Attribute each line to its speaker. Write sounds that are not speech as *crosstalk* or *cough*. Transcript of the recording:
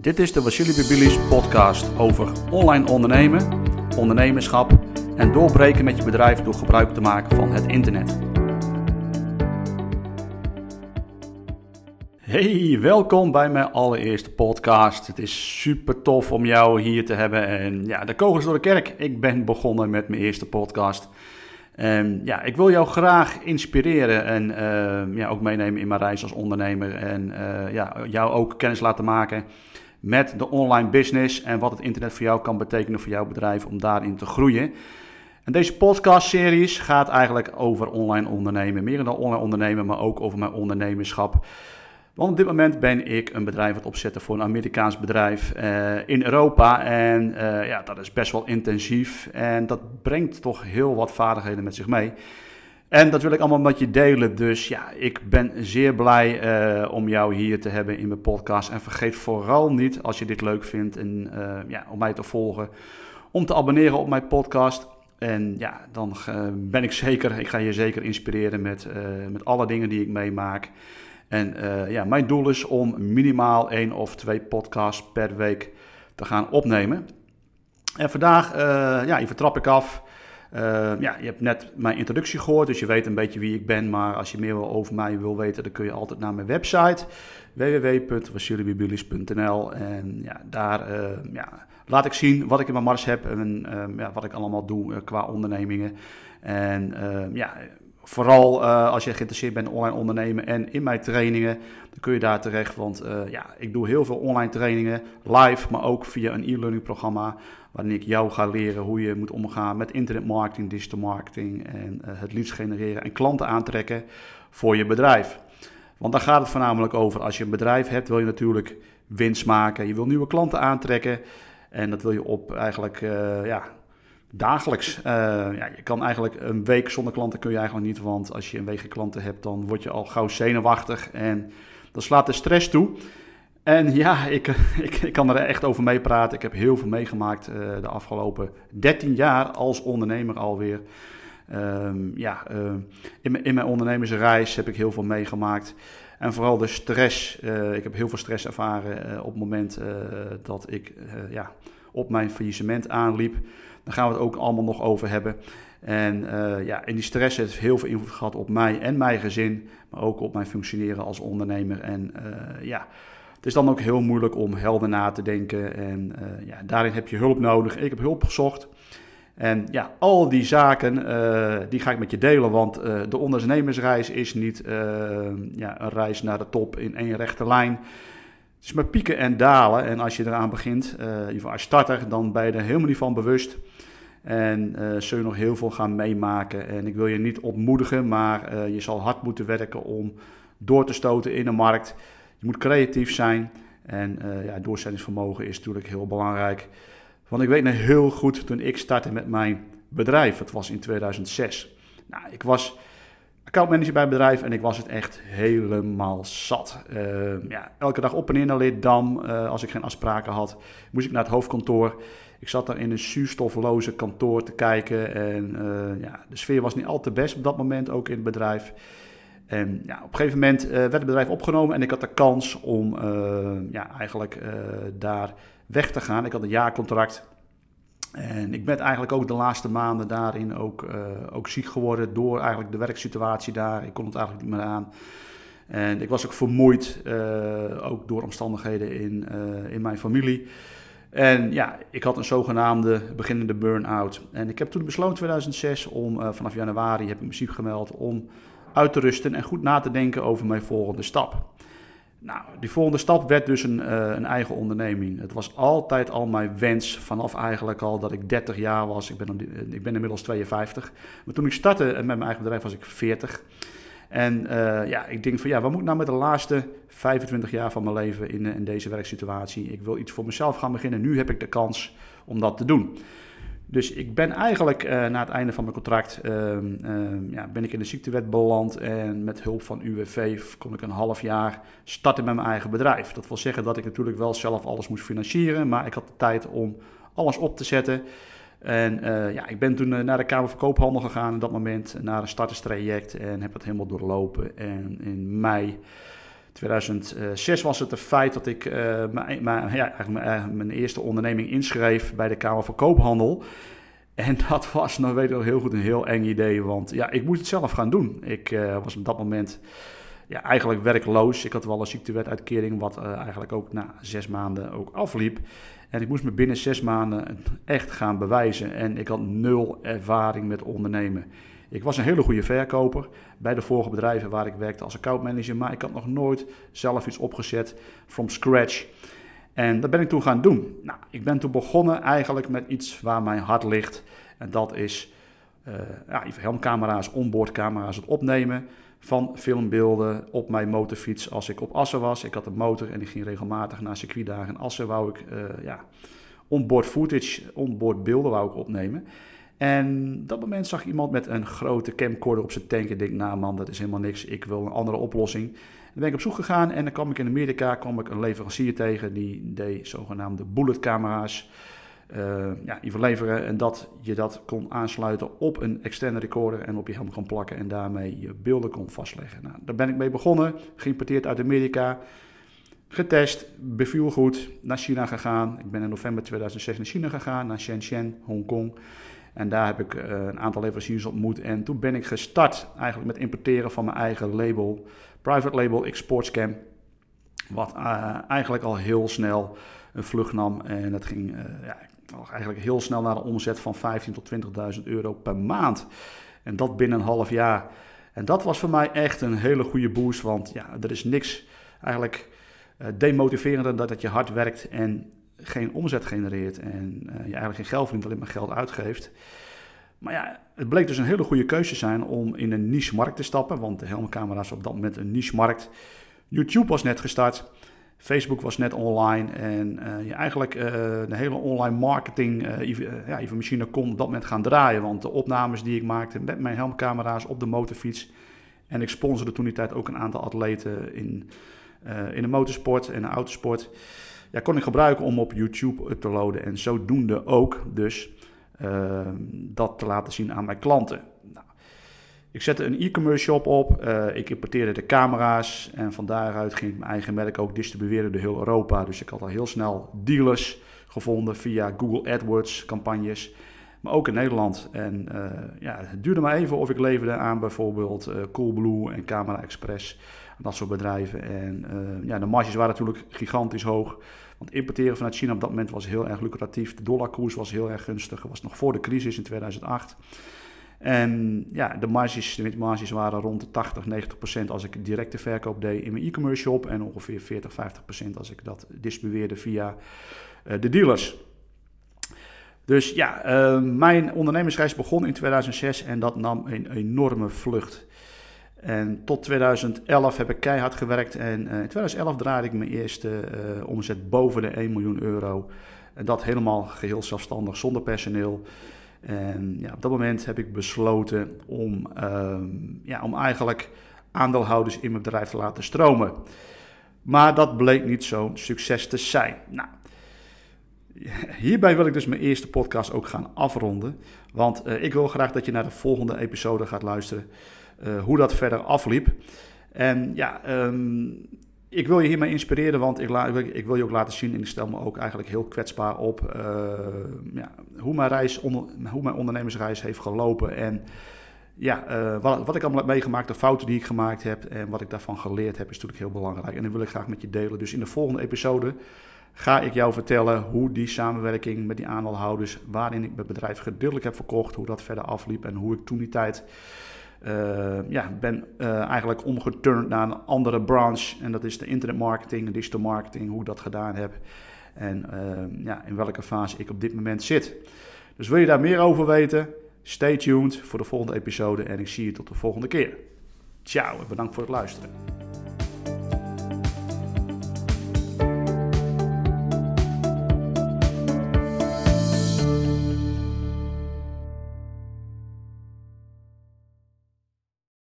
Speaker 1: Dit is de Vasily Bibilis podcast over online ondernemen, ondernemerschap en doorbreken met je bedrijf door gebruik te maken van het internet. Hey, welkom bij mijn allereerste podcast. Het is super tof om jou hier te hebben. En ja, de kogels door de kerk. Ik ben begonnen met mijn eerste podcast. En ja, ik wil jou graag inspireren en uh, ja, ook meenemen in mijn reis als ondernemer. En uh, ja, jou ook kennis laten maken met de online business en wat het internet voor jou kan betekenen voor jouw bedrijf om daarin te groeien. En deze podcast-series gaat eigenlijk over online ondernemen. Meer dan online ondernemen, maar ook over mijn ondernemerschap. Want op dit moment ben ik een bedrijf aan het opzetten voor een Amerikaans bedrijf uh, in Europa. En uh, ja, dat is best wel intensief. En dat brengt toch heel wat vaardigheden met zich mee. En dat wil ik allemaal met je delen. Dus ja, ik ben zeer blij uh, om jou hier te hebben in mijn podcast. En vergeet vooral niet, als je dit leuk vindt, en, ja, om mij te volgen, om te abonneren op mijn podcast. En ja, dan ben ik zeker, ik ga je zeker inspireren met, met alle dingen die ik meemaak. En ja, mijn doel is om minimaal één of twee podcasts per week te gaan opnemen. En vandaag, ja, even trap ik af. Uh, ja, je hebt net mijn introductie gehoord, dus je weet een beetje wie ik ben. Maar als je meer over mij wil weten, dan kun je altijd naar mijn website www.wassilibibilis.nl En ja, daar ja, laat ik zien wat ik in mijn mars heb en ja, wat ik allemaal doe qua ondernemingen. En ja, vooral uh, als je geïnteresseerd bent in online ondernemen en in mijn trainingen, dan kun je daar terecht. Want uh, ja, ik doe heel veel online trainingen, live, maar ook via een e-learning programma. Waarin ik jou ga leren hoe je moet omgaan met internetmarketing, digital marketing en uh, het leads genereren en klanten aantrekken voor je bedrijf. Want daar gaat het voornamelijk over. Als je een bedrijf hebt, wil je natuurlijk winst maken. Je wil nieuwe klanten aantrekken. En dat wil je op eigenlijk ja, dagelijks. Uh, ja, je kan eigenlijk een week zonder klanten kun je eigenlijk niet, want als je een week klanten hebt, dan word je al gauw zenuwachtig en dan slaat de stress toe. En ja, ik, *laughs* ik, ik kan er echt over meepraten. Ik heb heel veel meegemaakt uh, de afgelopen 13 jaar als ondernemer alweer. Um, ja, uh, in, in mijn ondernemersreis heb ik heel veel meegemaakt. En vooral de stress. ik heb heel veel stress ervaren op het moment dat ik ja, op mijn faillissement aanliep. Daar gaan we het ook allemaal nog over hebben. En uh, ja, en die stress heeft heel veel invloed gehad op mij en mijn gezin, maar ook op mijn functioneren als ondernemer. En uh, ja, het is dan ook heel moeilijk om helder na te denken. En uh, ja, daarin heb je hulp nodig. Ik heb hulp gezocht. En ja, al die zaken, die ga ik met je delen, want de ondernemersreis is niet ja, een reis naar de top in één rechte lijn. Het is maar pieken en dalen. En als je eraan begint, geval als starter, dan ben je er helemaal niet van bewust. En uh, zul je nog heel veel gaan meemaken. En ik wil je niet ontmoedigen, maar uh, je zal hard moeten werken om door te stoten in de markt. Je moet creatief zijn. En uh, ja, doorzettingsvermogen is natuurlijk heel belangrijk. Want ik weet nog heel goed toen ik startte met mijn bedrijf. Het was in 2006. Nou, ik was accountmanager bij een bedrijf en ik was het echt helemaal zat. Uh, ja, elke dag op en in naar. Uh, als ik geen afspraken had, moest ik naar het hoofdkantoor. Ik zat daar in een zuurstofloze kantoor te kijken. En uh, ja, de sfeer was niet al te best op dat moment, ook in het bedrijf. En ja, op een gegeven moment werd het bedrijf opgenomen en ik had de kans om ja, eigenlijk daar weg te gaan. Ik had een jaarcontract. En ik ben eigenlijk ook de laatste maanden daarin ook, uh, ook ziek geworden door eigenlijk de werksituatie daar. Ik kon het eigenlijk niet meer aan. En ik was ook vermoeid, uh, ook door omstandigheden in, uh, in mijn familie. En ja, ik had een zogenaamde beginnende burn-out. En ik heb toen besloten, 2006, om vanaf januari heb ik me ziek gemeld om uit te rusten en goed na te denken over mijn volgende stap. Nou, die volgende stap werd dus een, uh, een, eigen onderneming. Het was altijd al mijn wens, vanaf eigenlijk al dat ik 30 jaar was. Ik ben, ik ben inmiddels 52. Maar toen ik startte met mijn eigen bedrijf was ik 40. En ja, ik denk van ja, wat moet ik nou met de laatste 25 jaar van mijn leven in, in deze werksituatie? Ik wil iets voor mezelf gaan beginnen. Nu heb ik de kans om dat te doen. Dus ik ben eigenlijk uh, na het einde van mijn contract uh, uh, ja, ben ik in de ziektewet beland en met hulp van UWV kon ik een half jaar starten met mijn eigen bedrijf. Dat wil zeggen dat ik natuurlijk wel zelf alles moest financieren, maar ik had de tijd om alles op te zetten. En eh, ja, ik ben toen naar de Kamer van Koophandel gegaan in dat moment, naar een starterstraject en heb dat helemaal doorlopen. En in mei 2006 was het het feit dat ik mijn, mijn, ja, mijn, mijn, eerste onderneming inschreef bij de Kamer van Koophandel. En *laughs* dat was, nou weet ik heel goed, een heel eng idee. Want ja, ik moest het zelf gaan doen. Ik was op dat moment ja, eigenlijk werkloos. Ik had wel een ziektewetuitkering, wat eigenlijk ook na zes maanden ook afliep. En ik moest me binnen zes maanden echt gaan bewijzen. En ik had nul ervaring met ondernemen. Ik was een hele goede verkoper bij de vorige bedrijven waar ik werkte als accountmanager. Maar ik had nog nooit zelf iets opgezet from scratch. En dat ben ik toen gaan doen. Nou, ik ben toen begonnen eigenlijk met iets waar mijn hart ligt. En dat is uh, ja, helmcamera's, onboardcamera's, het opnemen van filmbeelden op mijn motorfiets als ik op Assen was. Ik had een motor en die ging regelmatig naar circuitdagen. En Assen wou ik uh, ja, onboard footage, onboard beelden wou ik opnemen. En op dat moment zag iemand met een grote camcorder op zijn tank. En denk, nou man, dat is helemaal niks. Ik wil een andere oplossing. Dan ben ik op zoek gegaan en dan kwam ik in Amerika kwam ik een leverancier tegen. Die deed zogenaamde bullet camera's uh, ja, verleveren en dat je dat kon aansluiten op een externe recorder en op je helm kon plakken en daarmee je beelden kon vastleggen. Nou, daar ben ik mee begonnen, geïmporteerd uit Amerika, getest, beviel goed, naar China gegaan. Ik ben in november 2006 naar China gegaan, naar Shenzhen, Hongkong. En daar heb ik uh, een aantal leveranciers ontmoet. En toen ben ik gestart eigenlijk met importeren van mijn eigen label, private label Exportscam. Wat uh, eigenlijk al heel snel een vlucht nam. En dat ging, uh, ja, eigenlijk heel snel naar een omzet van 15.000 tot 20.000 euro per maand. En dat binnen een half jaar. En dat was voor mij echt een hele goede boost, want ja, er is niks eigenlijk uh, demotiverender dan dat je hard werkt en geen omzet genereert. En uh, je eigenlijk geen geld verdient, alleen maar geld uitgeeft. Maar ja, het bleek dus een hele goede keuze zijn om in een niche markt te stappen, want de helmcamera's op dat moment een niche markt. YouTube was net gestart. Facebook was net online en uh, je eigenlijk uh, de hele online marketing uh, ja, machine kon op dat moment gaan draaien. Want de opnames die ik maakte met mijn helmcamera's op de motorfiets en ik sponsorde toen die tijd ook een aantal atleten in, in de motorsport en de autosport. Ja, kon ik gebruiken om op YouTube te loaden en zodoende ook dus dat te laten zien aan mijn klanten. Ik zette een e-commerce shop op, uh, ik importeerde de camera's en van daaruit ging ik mijn eigen merk ook distribueren door heel Europa. Dus ik had al heel snel dealers gevonden via Google AdWords campagnes, maar ook in Nederland. En uh, ja, het duurde maar even of ik leverde aan bijvoorbeeld uh, Coolblue en Camera Express, dat soort bedrijven. En ja, de marges waren natuurlijk gigantisch hoog. Want importeren vanuit China op dat moment was heel erg lucratief. De dollarkoers was heel erg gunstig. Het was nog voor de crisis in 2008. En ja, de marges, de marges waren rond de 80, 90 procent als ik directe verkoop deed in mijn e-commerce shop. En ongeveer 40, 50 procent als ik dat distribueerde via de dealers. Dus ja, uh, mijn ondernemersreis begon in 2006 en dat nam een enorme vlucht. En tot 2011 heb ik keihard gewerkt en uh, in 2011 draaide ik mijn eerste omzet boven de 1 miljoen euro. En dat helemaal geheel zelfstandig, zonder personeel. En ja, op dat moment heb ik besloten om, ehm, ja, om eigenlijk aandeelhouders in mijn bedrijf te laten stromen. Maar dat bleek niet zo'n succes te zijn. Nou, hierbij wil ik dus mijn eerste podcast ook gaan afronden. Want uh, ik wil graag dat je naar de volgende episode gaat luisteren. Uh, hoe dat verder afliep. En ja, um, ik wil je hiermee inspireren, want ik, ik, wil je ook laten zien en ik stel me ook eigenlijk heel kwetsbaar op uh, ja, hoe, mijn reis hoe mijn ondernemersreis heeft gelopen en ja, wat, wat, ik allemaal heb meegemaakt, de fouten die ik gemaakt heb en wat ik daarvan geleerd heb, is natuurlijk heel belangrijk. En dat wil ik graag met je delen. Dus in de volgende episode ga ik jou vertellen hoe die samenwerking met die aandeelhouders, waarin ik mijn bedrijf gedeeltelijk heb verkocht, hoe dat verder afliep en hoe ik toen die tijd uh, ja, ben uh, eigenlijk omgeturnd naar een andere branche. En dat is de internetmarketing, de digital marketing, hoe ik dat gedaan heb. En uh, ja, in welke fase ik op dit moment zit. Dus wil je daar meer over weten? Stay tuned voor de volgende episode en ik zie je tot de volgende keer. Ciao en bedankt voor het luisteren.